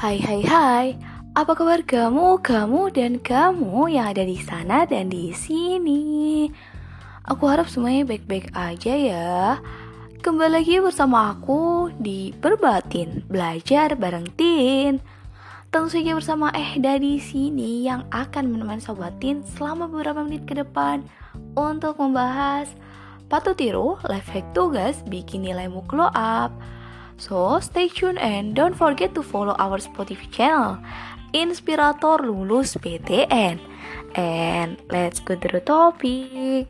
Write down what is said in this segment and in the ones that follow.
Hai hai hai, apa kabar kamu, kamu dan kamu yang ada di sana dan di sini? Aku harap semuanya baik-baik aja ya. Kembali lagi bersama aku di Berbatin Belajar bareng Tin. Tentu saja bersama Ehda di sini yang akan menemani Sobatin selama beberapa menit ke depan untuk membahas patut tiru, life hack tugas, bikin nilaimu glow up, So stay tuned and don't forget to follow our Spotify channel Inspirator Lulus PTN And let's go to the topic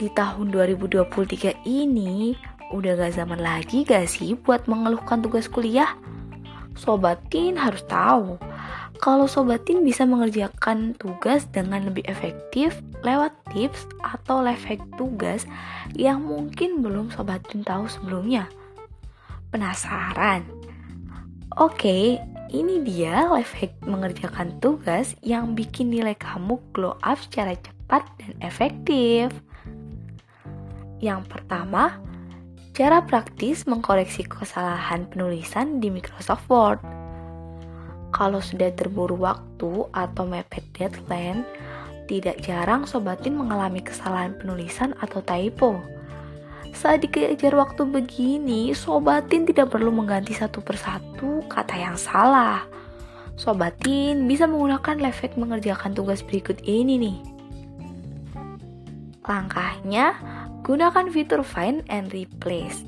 Di tahun 2023 ini Udah gak zaman lagi gak sih buat mengeluhkan tugas kuliah? Sobatin harus tahu kalau Sobatin bisa mengerjakan tugas dengan lebih efektif lewat tips atau life hack tugas yang mungkin belum Sobatin tahu sebelumnya. Penasaran? Oke, ini dia life hack mengerjakan tugas yang bikin nilai kamu glow up secara cepat dan efektif. Yang pertama, cara praktis mengkoreksi kesalahan penulisan di Microsoft Word. Kalau sudah terburu waktu atau mepet deadline, tidak jarang sobatin mengalami kesalahan penulisan atau typo. Saat dikejar waktu begini, sobatin tidak perlu mengganti satu persatu kata yang salah. Sobatin bisa menggunakan lefek mengerjakan tugas berikut ini nih. Langkahnya, gunakan fitur Find and Replace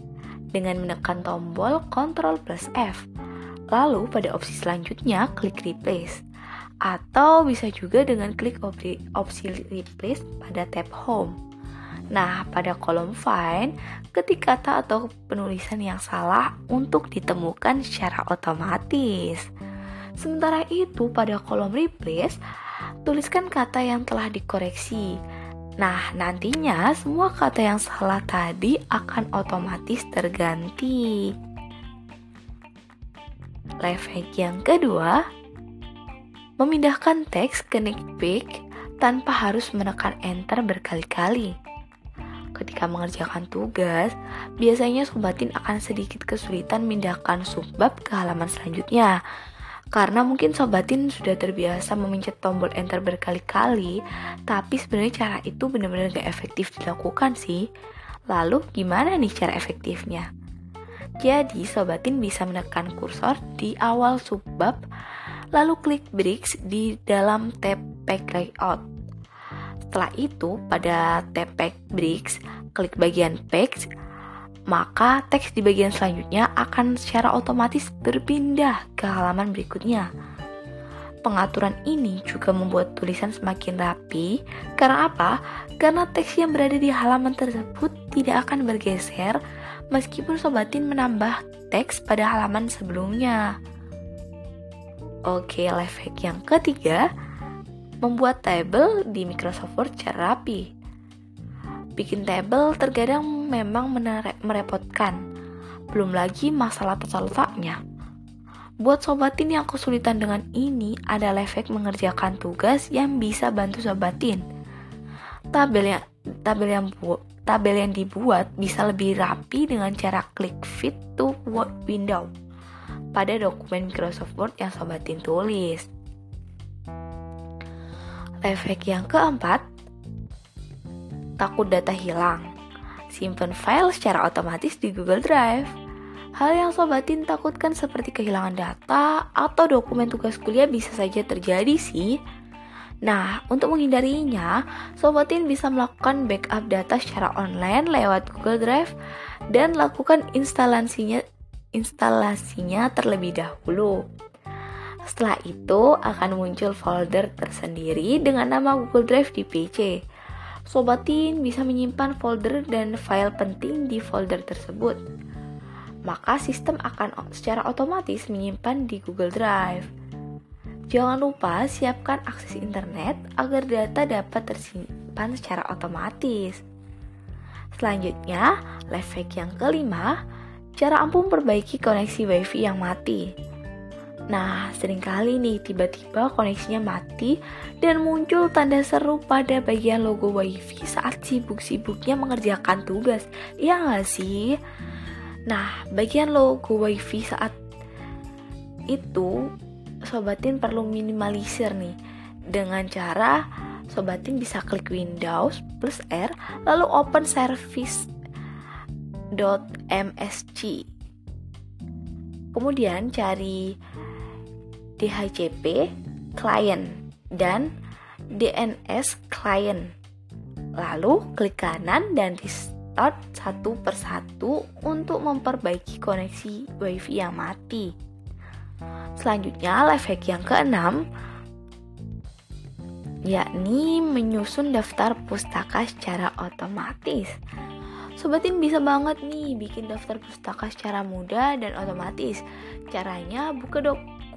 dengan menekan tombol Ctrl plus F. Lalu pada opsi selanjutnya klik Replace. Atau bisa juga dengan klik opsi Replace pada tab Home. Nah, pada kolom find, ketik kata atau penulisan yang salah untuk ditemukan secara otomatis. Sementara itu, pada kolom replace, tuliskan kata yang telah dikoreksi. Nah, nantinya semua kata yang salah tadi akan otomatis terganti. Hack yang kedua, memindahkan teks ke pick tanpa harus menekan enter berkali-kali ketika mengerjakan tugas, biasanya sobatin akan sedikit kesulitan memindahkan subbab ke halaman selanjutnya. Karena mungkin sobatin sudah terbiasa memencet tombol enter berkali-kali, tapi sebenarnya cara itu benar-benar gak efektif dilakukan sih. Lalu gimana nih cara efektifnya? Jadi sobatin bisa menekan kursor di awal subbab, lalu klik bricks di dalam tab Pack Layout. Setelah itu, pada tab Bricks, klik bagian Page, maka teks di bagian selanjutnya akan secara otomatis berpindah ke halaman berikutnya. Pengaturan ini juga membuat tulisan semakin rapi. Karena apa? Karena teks yang berada di halaman tersebut tidak akan bergeser meskipun sobatin menambah teks pada halaman sebelumnya. Oke, life hack yang ketiga, membuat table di Microsoft Word secara rapi. Bikin table terkadang memang merepotkan, belum lagi masalah tata letaknya. Buat sobatin yang kesulitan dengan ini, ada efek mengerjakan tugas yang bisa bantu sobatin. Tabel yang tabel yang tabel yang dibuat bisa lebih rapi dengan cara klik fit to Word window pada dokumen Microsoft Word yang sobatin tulis. Efek yang keempat, takut data hilang. Simpan file secara otomatis di Google Drive. Hal yang sobatin takutkan seperti kehilangan data atau dokumen tugas kuliah bisa saja terjadi sih. Nah, untuk menghindarinya, sobatin bisa melakukan backup data secara online lewat Google Drive dan lakukan instalasinya instalasinya terlebih dahulu. Setelah itu akan muncul folder tersendiri dengan nama Google Drive di PC. Sobatin bisa menyimpan folder dan file penting di folder tersebut. Maka sistem akan secara otomatis menyimpan di Google Drive. Jangan lupa siapkan akses internet agar data dapat tersimpan secara otomatis. Selanjutnya, life hack yang kelima, cara ampuh perbaiki koneksi WiFi yang mati. Nah, sering kali nih tiba-tiba koneksinya mati dan muncul tanda seru pada bagian logo WiFi saat sibuk-sibuknya mengerjakan tugas. Iya nggak sih? Nah, bagian logo WiFi saat itu sobatin perlu minimalisir nih dengan cara sobatin bisa klik Windows plus R lalu open service.msg kemudian cari DHCP client dan DNS client lalu klik kanan dan di start satu persatu untuk memperbaiki koneksi wifi yang mati Selanjutnya, life hack yang keenam yakni menyusun daftar pustaka secara otomatis. Sobatin bisa banget nih bikin daftar pustaka secara mudah dan otomatis. Caranya buka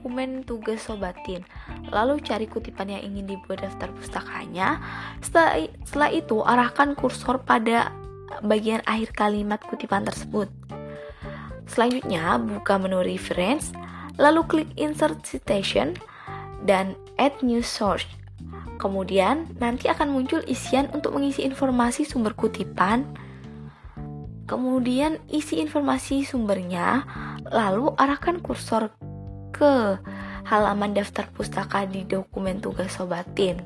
dokumen tugas sobatin, lalu cari kutipan yang ingin dibuat daftar pustakanya. Setelah, setelah itu arahkan kursor pada bagian akhir kalimat kutipan tersebut. Selanjutnya buka menu reference lalu klik insert citation dan add new source. Kemudian nanti akan muncul isian untuk mengisi informasi sumber kutipan. Kemudian isi informasi sumbernya, lalu arahkan kursor ke halaman daftar pustaka di dokumen tugas sobatin.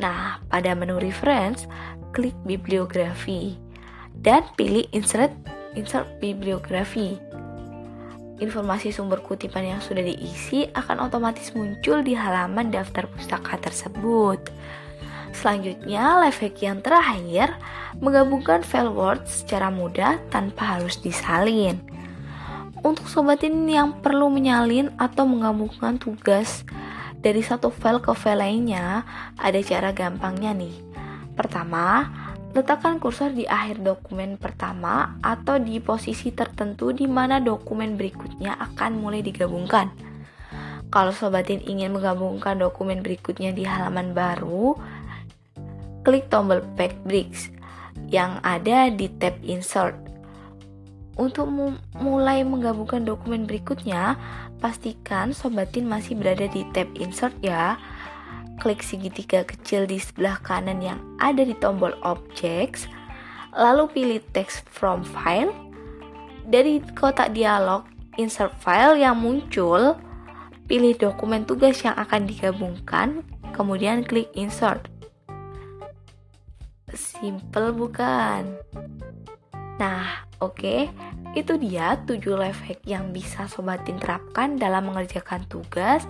Nah, pada menu reference, klik bibliografi dan pilih insert insert bibliografi informasi sumber kutipan yang sudah diisi akan otomatis muncul di halaman daftar pustaka tersebut. Selanjutnya, life hack yang terakhir, menggabungkan file Word secara mudah tanpa harus disalin. Untuk sobatin yang perlu menyalin atau menggabungkan tugas dari satu file ke file lainnya, ada cara gampangnya nih. Pertama, Letakkan kursor di akhir dokumen pertama atau di posisi tertentu di mana dokumen berikutnya akan mulai digabungkan. Kalau sobatin ingin menggabungkan dokumen berikutnya di halaman baru, klik tombol Pack Bricks yang ada di tab Insert. Untuk mulai menggabungkan dokumen berikutnya, pastikan sobatin masih berada di tab Insert ya klik segitiga kecil di sebelah kanan yang ada di tombol Objects, lalu pilih Text from File. Dari kotak dialog Insert File yang muncul, pilih dokumen tugas yang akan digabungkan, kemudian klik Insert. Simple bukan? Nah, oke. Itu dia 7 life hack yang bisa sobatin terapkan dalam mengerjakan tugas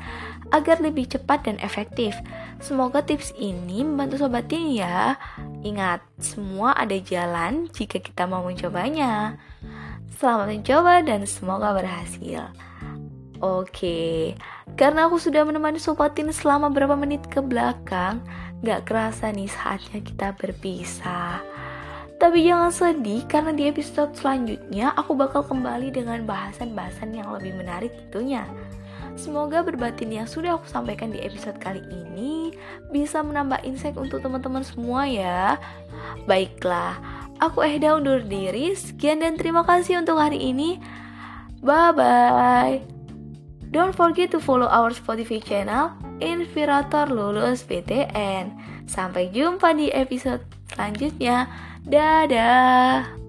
agar lebih cepat dan efektif. Semoga tips ini membantu sobatin ya. Ingat, semua ada jalan jika kita mau mencobanya. Selamat mencoba dan semoga berhasil. Oke, karena aku sudah menemani sobatin selama beberapa menit ke belakang, gak kerasa nih saatnya kita berpisah. Tapi jangan sedih karena di episode selanjutnya aku bakal kembali dengan bahasan-bahasan yang lebih menarik tentunya. Semoga berbatin yang sudah aku sampaikan di episode kali ini bisa menambah insight untuk teman-teman semua ya. Baiklah, aku Ehda undur diri. Sekian dan terima kasih untuk hari ini. Bye bye. Don't forget to follow our Spotify channel Inspirator Lulus PTN. Sampai jumpa di episode selanjutnya. Dadah.